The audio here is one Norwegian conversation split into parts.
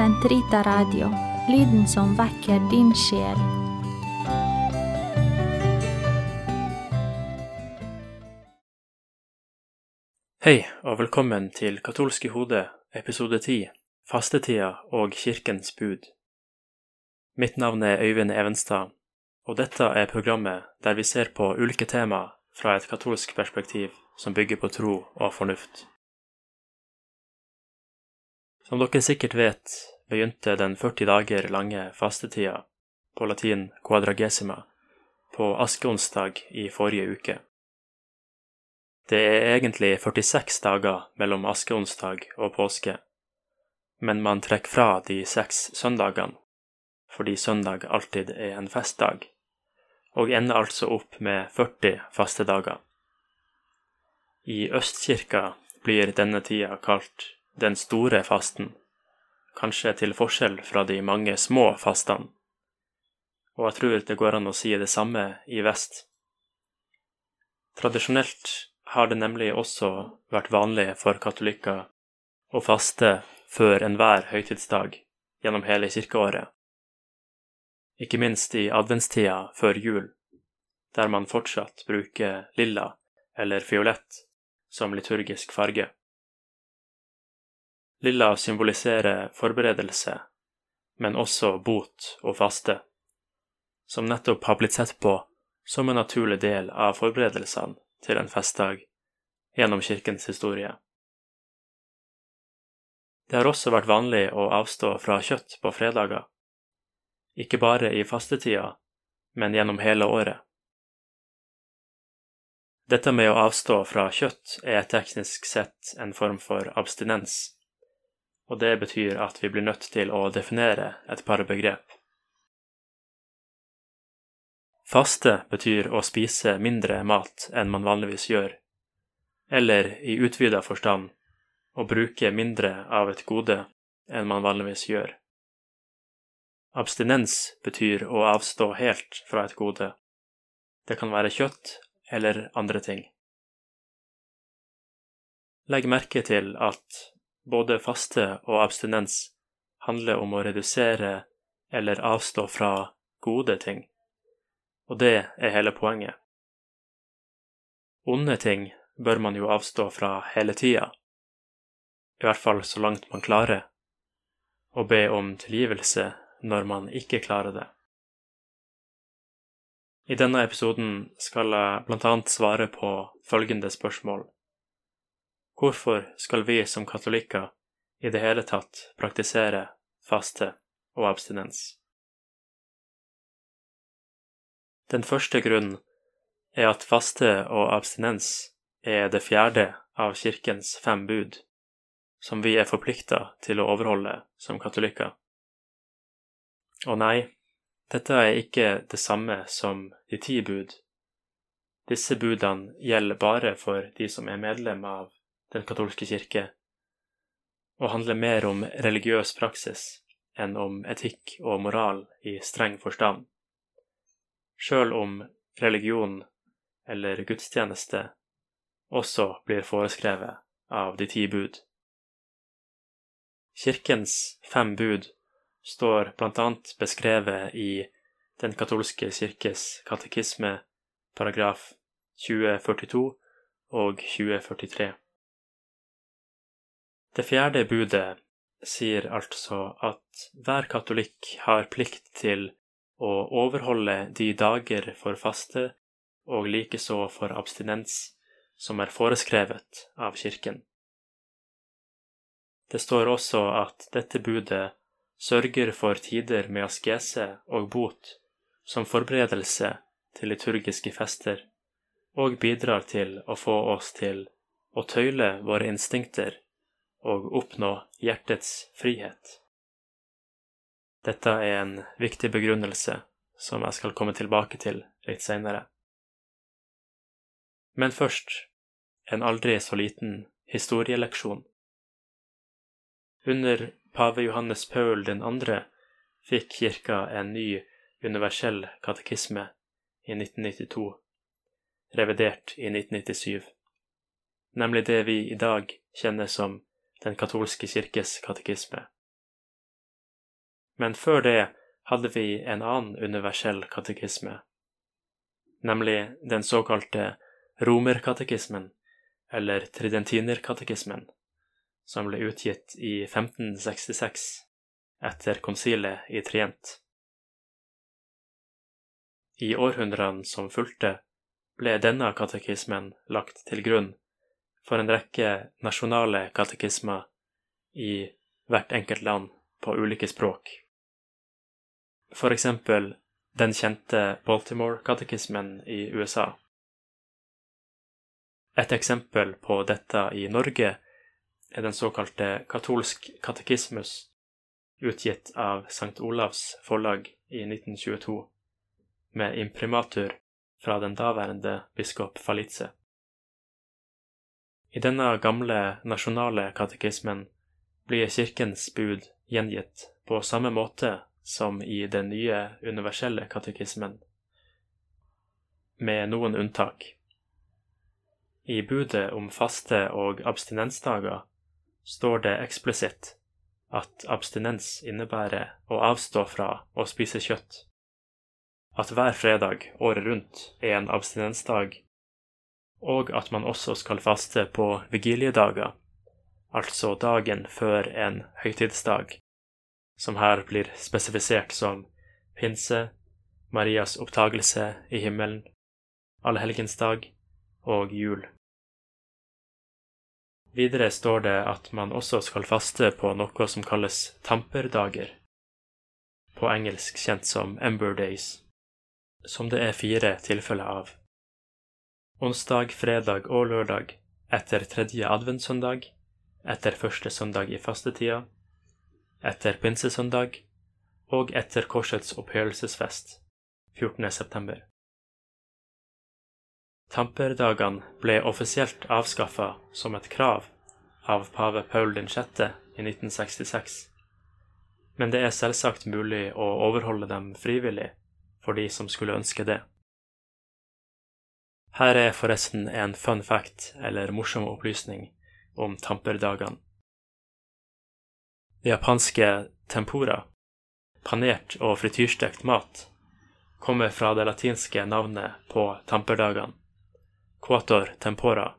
Sentrita Radio, lyden som vekker din sjel. Hei, og velkommen til Katolske hode, episode 10, Fastetida og kirkens bud. Mitt navn er Øyvind Evenstad, og dette er programmet der vi ser på ulike tema fra et katolsk perspektiv som bygger på tro og fornuft. Som dere sikkert vet, begynte den 40 dager lange fastetida, på latin quadragesima, på askeonsdag i forrige uke. Det er egentlig 46 dager mellom askeonsdag og påske, men man trekker fra de seks søndagene, fordi søndag alltid er en festdag, og ender altså opp med 40 fastedager. I Østkirka blir denne tida kalt den store fasten, kanskje til forskjell fra de mange små fastene, og jeg tror det går an å si det samme i vest. Tradisjonelt har det nemlig også vært vanlig for katolikker å faste før enhver høytidsdag gjennom hele kirkeåret, ikke minst i adventstida før jul, der man fortsatt bruker lilla eller fiolett som liturgisk farge. Lilla symboliserer forberedelse, men også bot og faste, som nettopp har blitt sett på som en naturlig del av forberedelsene til en festdag gjennom kirkens historie. Det har også vært vanlig å avstå fra kjøtt på fredager, ikke bare i fastetida, men gjennom hele året. Dette med å avstå fra kjøtt er teknisk sett en form for abstinens, og det betyr at vi blir nødt til å definere et par begrep. Faste betyr å spise mindre mat enn man vanligvis gjør, eller i utvida forstand å bruke mindre av et gode enn man vanligvis gjør. Abstinens betyr å avstå helt fra et gode. Det kan være kjøtt eller andre ting. Legg merke til at både faste og abstinens handler om å redusere eller avstå fra gode ting og det er hele poenget. Onde ting bør man jo avstå fra hele tida, i hvert fall så langt man klarer, og be om tilgivelse når man ikke klarer det. I denne episoden skal jeg blant annet svare på følgende spørsmål. Hvorfor skal vi som katolikker i det hele tatt praktisere faste og abstinens? Den første grunnen er at faste og abstinens er det fjerde av kirkens fem bud, som vi er forplikta til å overholde som katolikker. Og nei, dette er ikke det samme som de ti bud. Disse budene gjelder bare for de som er medlem av Den katolske kirke, og handler mer om religiøs praksis enn om etikk og moral i streng forstand sjøl om religion eller gudstjeneste også blir foreskrevet av de ti bud. Kirkens fem bud står blant annet beskrevet i Den katolske kirkes katekisme paragraf 2042 og 2043. Det fjerde budet sier altså at hver katolikk har plikt til å overholde de dager for faste og likeså for abstinens som er foreskrevet av kirken. Det står også at dette budet sørger for tider med askese og bot som forberedelse til liturgiske fester, og bidrar til å få oss til å tøyle våre instinkter og oppnå hjertets frihet. Dette er en viktig begrunnelse som jeg skal komme tilbake til litt seinere. Men først en aldri så liten historieleksjon. Under pave Johannes Paul 2. fikk kirka en ny universell katekisme i 1992, revidert i 1997, nemlig det vi i dag kjenner som Den katolske kirkes katekisme. Men før det hadde vi en annen universell katekisme, nemlig den såkalte romerkatekismen, eller tridentinerkatekismen, som ble utgitt i 1566 etter konsilet i Trient. I århundrene som fulgte, ble denne katekismen lagt til grunn for en rekke nasjonale katekismer i hvert enkelt land på ulike språk. For eksempel den kjente Baltimore-katekismen i USA. Et eksempel på dette i Norge er den såkalte katolsk katekismus, utgitt av St. Olavs forlag i 1922, med imprimatur fra den daværende biskop Falitze. I denne gamle nasjonale katekismen blir Kirkens bud gjengitt på samme måte som i den nye universelle katekismen, med noen unntak. I budet om faste og abstinensdager står det eksplisitt at abstinens innebærer å avstå fra å spise kjøtt, at hver fredag året rundt er en abstinensdag og at man også skal faste på vigiliedager, altså dagen før en høytidsdag, som her blir spesifisert som pinse, Marias opptagelse i himmelen, allehelgensdag og jul. Videre står det at man også skal faste på noe som kalles tamperdager, på engelsk kjent som Ember Days, som det er fire tilfeller av onsdag, fredag og lørdag etter tredje adventssøndag, etter første søndag i fastetida, etter pinsesøndag og etter korsets opphøyelsesfest 14. september. Tamperdagene ble offisielt avskaffa som et krav av pave Paul 6. i 1966, men det er selvsagt mulig å overholde dem frivillig for de som skulle ønske det. Her er forresten en fun fact, eller morsom opplysning, om tamperdagene. Det japanske tempura, panert og frityrstekt mat, kommer fra det latinske navnet på tamperdagene, quator tempora,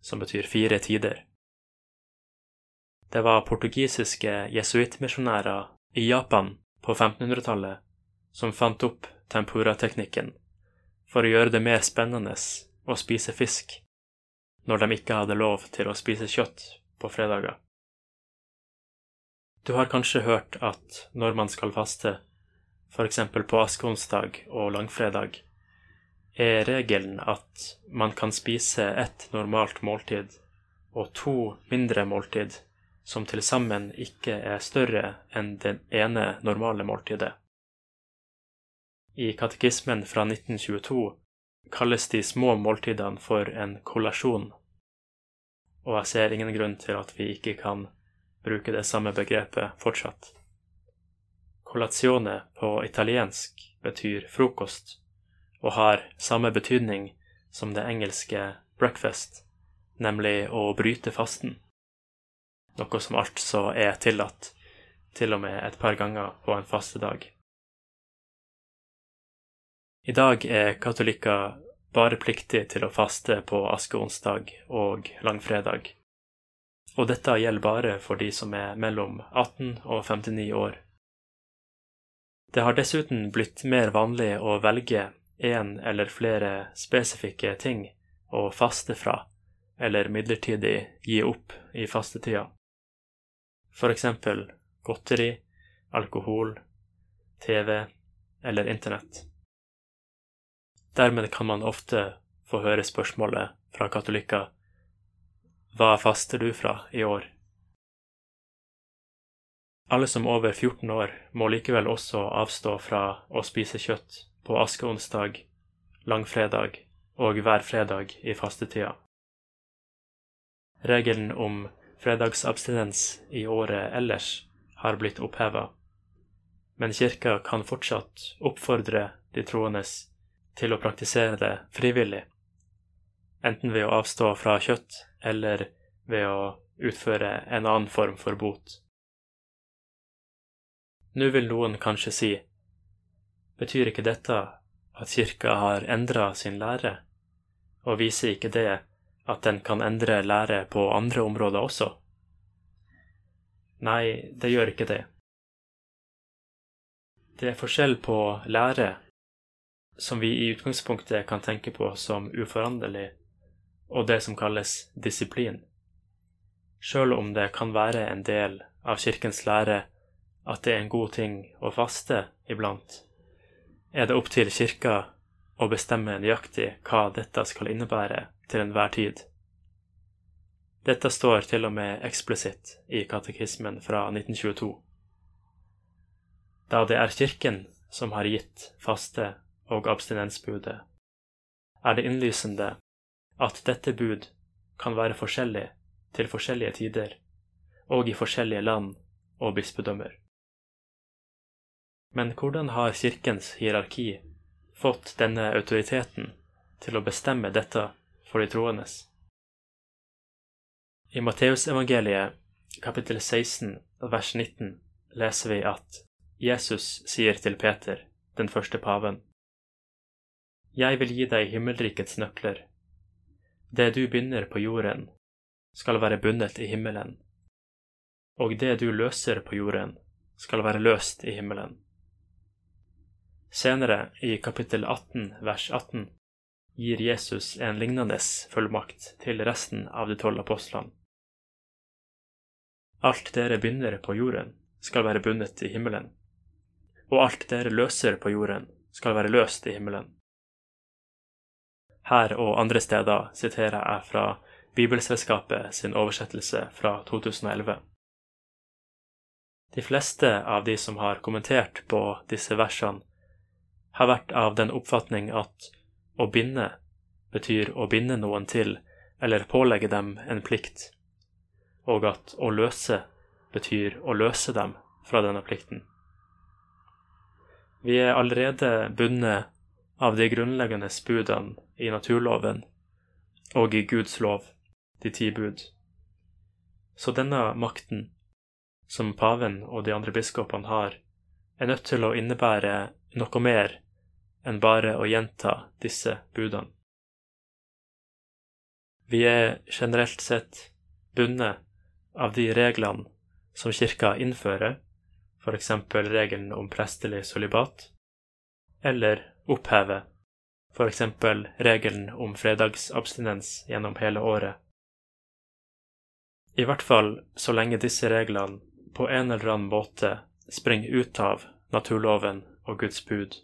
som betyr fire tider. Det var portugisiske jesuittmisjonærer i Japan på 1500-tallet som fant opp tempura-teknikken for å gjøre det mer spennende å spise fisk når de ikke hadde lov til å spise kjøtt på fredager. Du har kanskje hørt at når man skal faste, f.eks. på askeonsdag og langfredag, er regelen at man kan spise ett normalt måltid og to mindre måltid som til sammen ikke er større enn det ene normale måltidet. I katekismen fra 1922 kalles de små måltidene for en kollasjon, og jeg ser ingen grunn til at vi ikke kan bruke det samme begrepet fortsatt. Colazione på italiensk betyr frokost, og har samme betydning som det engelske breakfast, nemlig å bryte fasten, noe som altså er tillatt til og med et par ganger på en fastedag. I dag er katolikker bare pliktig til å faste på askeonsdag og langfredag, og dette gjelder bare for de som er mellom 18 og 59 år. Det har dessuten blitt mer vanlig å velge én eller flere spesifikke ting å faste fra, eller midlertidig gi opp i fastetida. For eksempel godteri, alkohol, TV eller Internett. Dermed kan man ofte få høre spørsmålet fra katolikker Hva faster du fra i år? Alle som over 14 år må likevel også avstå fra å spise kjøtt på askeonsdag, langfredag og hver fredag i fastetida. Regelen om fredagsabstinens i året ellers har blitt oppheva, men kirka kan fortsatt oppfordre de troendes til å praktisere det frivillig, enten ved å avstå fra kjøtt eller ved å utføre en annen form for bot. Nå vil noen kanskje si, betyr ikke dette at kirka har endra sin lære, og viser ikke det at den kan endre lære på andre områder også? Nei, det gjør ikke det. Det er forskjell på lære, som vi i utgangspunktet kan tenke på som uforanderlig, og det som kalles disiplin. Sjøl om det kan være en del av kirkens lære at det er en god ting å faste iblant, er det opp til kirka å bestemme nøyaktig hva dette skal innebære til enhver tid. Dette står til og med eksplisitt i katekismen fra 1922. Da det er Kirken som har gitt faste- og abstinensbudet, er det innlysende at dette bud kan være forskjellig til forskjellige tider og i forskjellige land og bispedømmer. Men hvordan har Kirkens hierarki fått denne autoriteten til å bestemme dette for de troendes? I Matteusevangeliet kapittel 16 vers 19 leser vi at Jesus sier til Peter, den første paven, Jeg vil gi deg himmelrikets nøkler. Det du binder på jorden, skal være bundet i himmelen, og det du løser på jorden, skal være løst i himmelen. Senere, i kapittel 18 vers 18, gir Jesus en lignende fullmakt til resten av de tolv apostlene. Alt dere binder på jorden, skal være bundet i himmelen, og alt dere løser på jorden, skal være løst i himmelen. Her og andre steder siterer jeg fra Bibelselskapet sin oversettelse fra 2011. De fleste av de som har kommentert på disse versene, har vært av den oppfatning at å binde betyr å binde noen til eller pålegge dem en plikt og at å løse betyr å løse dem fra denne plikten. Vi er allerede bundet av de grunnleggende budene i naturloven og i Guds lov, de ti bud. Så denne makten, som paven og de andre biskopene har, er nødt til å innebære noe mer enn bare å gjenta disse budene. Vi er generelt sett bundet av de reglene som kirka innfører, f.eks. regelen om prestelig solibat, eller oppheve, f.eks. regelen om fredagsabstinens gjennom hele året. I hvert fall så lenge disse reglene på en eller annen måte springer ut av naturloven og Guds bud,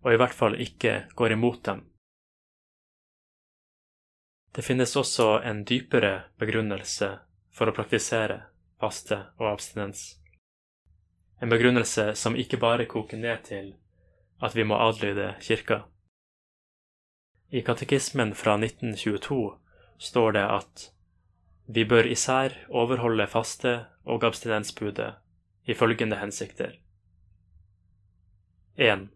og i hvert fall ikke går imot dem. Det finnes også en dypere begrunnelse for å praktisere faste og abstinens. En begrunnelse som ikke bare koker ned til at vi må adlyde kirka. I katekismen fra 1922 står det at vi bør især overholde faste- og abstinensbudet i følgende hensikter. 1.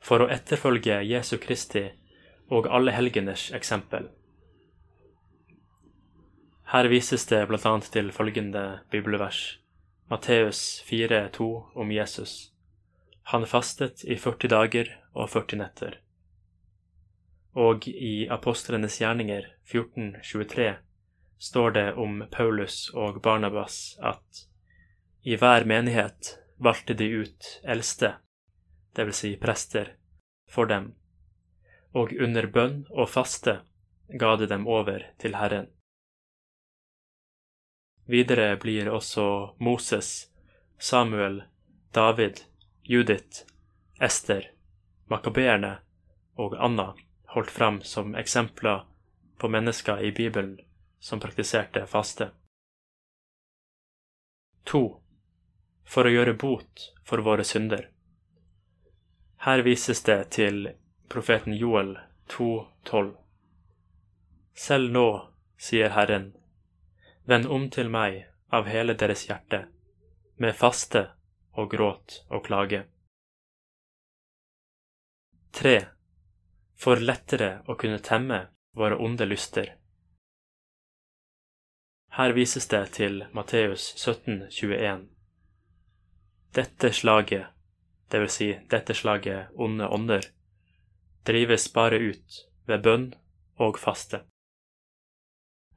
For å etterfølge Jesu Kristi og alle helgeners eksempel. Her vises det bl.a. til følgende bibelvers, Matteus 4,2 om Jesus. Han fastet i 40 dager og 40 netter. Og i Apostlenes gjerninger 14,23 står det om Paulus og Barnabas at i hver menighet valgte de ut eldste, det vil Si prester, for dem, og under bønn og faste ga de dem over til Herren. Videre blir også Moses, Samuel, David, Judith, Ester, makabeerne og Anna holdt fram som eksempler på mennesker i Bibelen som praktiserte faste. 2. For å gjøre bot for våre synder. Her vises det til profeten Joel 2,12. Selv nå, sier Herren, Vend om til meg av hele deres hjerte, med faste og gråt og klage. 3. For lettere å kunne temme våre onde lyster. Her vises det til Matteus 17, 21. dette slaget, det vil si dette slaget onde ånder, drives bare ut ved bønn og faste.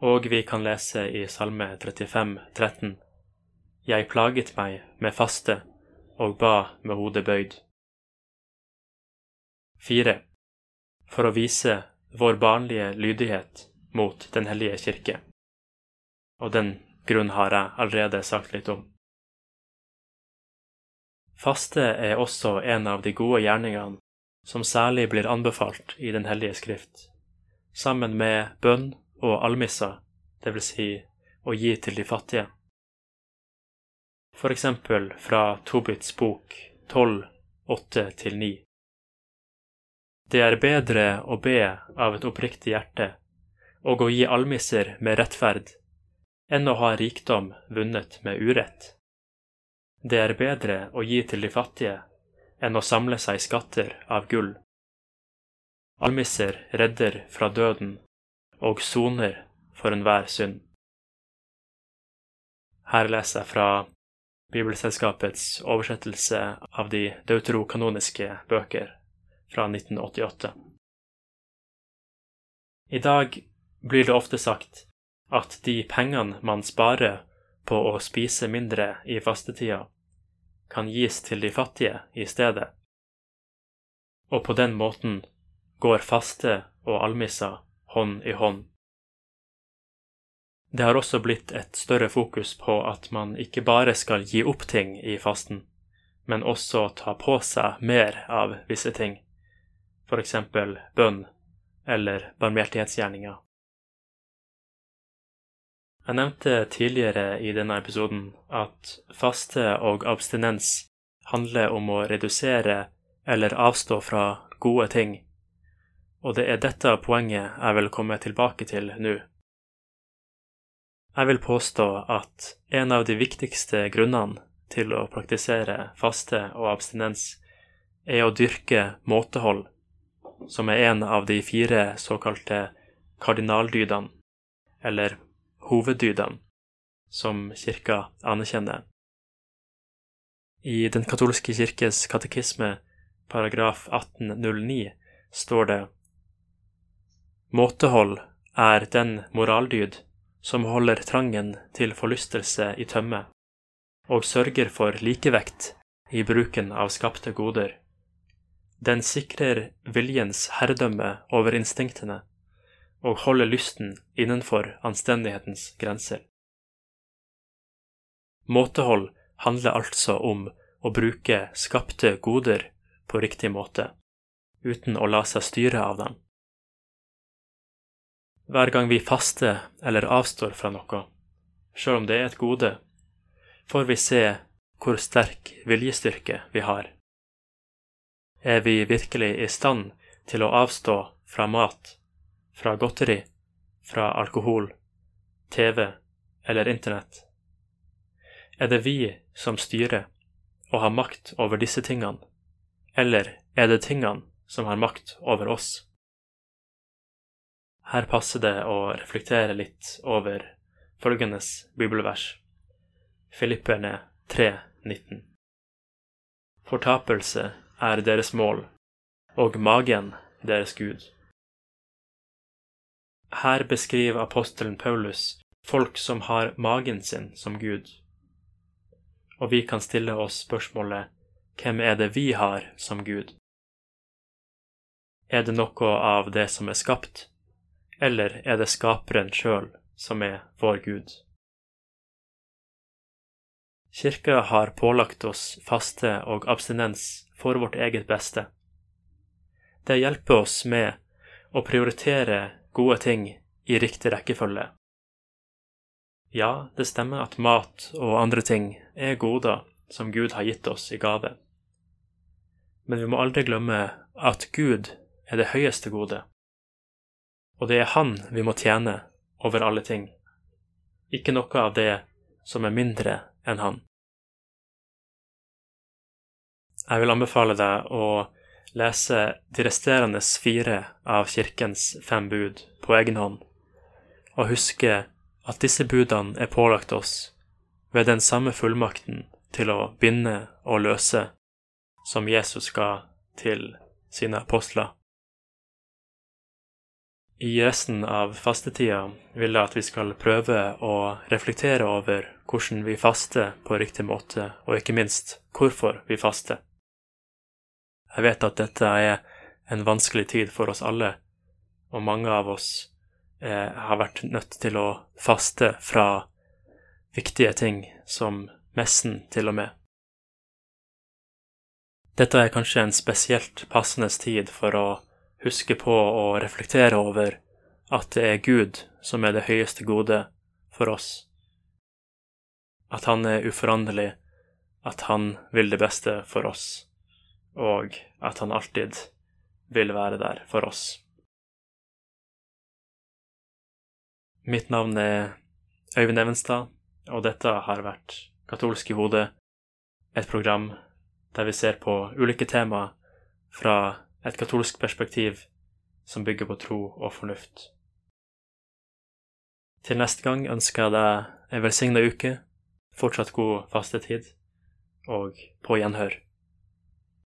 Og vi kan lese i Salme 35, 13, Jeg plaget meg med faste og ba med hodet bøyd. Fire. For å vise vår barnlige lydighet mot Den hellige kirke. Og den grunn har jeg allerede sagt litt om. Faste er også en av de gode gjerningene som særlig blir anbefalt i Den hellige skrift, sammen med bønn og almissa, det vil si å gi til de fattige. For eksempel fra Tobits bok 12, 8-9. Det er bedre å be av et oppriktig hjerte og å gi almisser med rettferd enn å ha rikdom vunnet med urett. Det er bedre å gi til de fattige enn å samle seg skatter av gull. Almisser redder fra døden og soner for enhver synd. Her leser jeg fra Bibelselskapets oversettelse av de deuterokanoniske bøker fra 1988. I dag blir det ofte sagt at de pengene man sparer på å spise mindre i fastetida, kan gis til de fattige i stedet. Og på den måten går faste og almissa hånd i hånd. Det har også blitt et større fokus på at man ikke bare skal gi opp ting i fasten, men også ta på seg mer av visse ting, f.eks. bønn eller barmhjertighetsgjerninger. Jeg nevnte tidligere i denne episoden at faste og abstinens handler om å redusere eller avstå fra gode ting, og det er dette poenget jeg vil komme tilbake til nå. Jeg vil påstå at en av de viktigste grunnene til å praktisere faste og abstinens er å dyrke måtehold, som er en av de fire såkalte kardinaldydene, eller hoveddydene som kirka anerkjenner. I Den katolske kirkes katekisme, paragraf 1809, står det Måtehold er den moraldyd som holder trangen til forlystelse i tømme, og sørger for likevekt i bruken av skapte goder. Den sikrer viljens herredømme over instinktene og holder lysten innenfor anstendighetens grenser. Måtehold handler altså om å bruke skapte goder på riktig måte, uten å la seg styre av dem. Hver gang vi faster eller avstår fra noe, sjøl om det er et gode, får vi se hvor sterk viljestyrke vi har. Er vi virkelig i stand til å avstå fra mat fra godteri, fra alkohol, TV eller Internett? Er det vi som styrer og har makt over disse tingene, eller er det tingene som har makt over oss? Her passer det å reflektere litt over følgende bibelvers, Filipperne 3,19. Fortapelse er deres mål, og magen deres Gud. Her beskriver apostelen Paulus folk som har magen sin som Gud. Og vi kan stille oss spørsmålet hvem er det vi har som Gud? Er det noe av det som er skapt, eller er det skaperen sjøl som er vår Gud? Kirka har pålagt oss faste og abstinens for vårt eget beste. Det hjelper oss med å prioritere gode ting i riktig rekkefølge. Ja, det stemmer at mat og andre ting er goder som Gud har gitt oss i gave. Men vi må aldri glemme at Gud er det høyeste gode, og det er Han vi må tjene over alle ting, ikke noe av det som er mindre enn Han. Jeg vil anbefale deg å lese de resterende fire av kirkens fem bud på egen hånd, og huske at disse budene er pålagt oss ved den samme fullmakten til å binde og løse som Jesus ga til sine apostler. I resten av fastetida vil jeg at vi skal prøve å reflektere over hvordan vi faster på riktig måte, og ikke minst hvorfor vi faster. Jeg vet at dette er en vanskelig tid for oss alle, og mange av oss eh, har vært nødt til å faste fra viktige ting, som messen til og med. Dette er kanskje en spesielt passende tid for å huske på å reflektere over at det er Gud som er det høyeste gode for oss. At han er uforanderlig, at han vil det beste for oss, og at han alltid vil være der for oss. Mitt navn er Øyvind Evenstad, og dette har vært Katolsk i hodet, et program der vi ser på ulike temaer fra et katolsk perspektiv som bygger på tro og fornuft. Til neste gang ønsker jeg deg en velsigna uke, fortsatt god fastetid, og på gjenhør.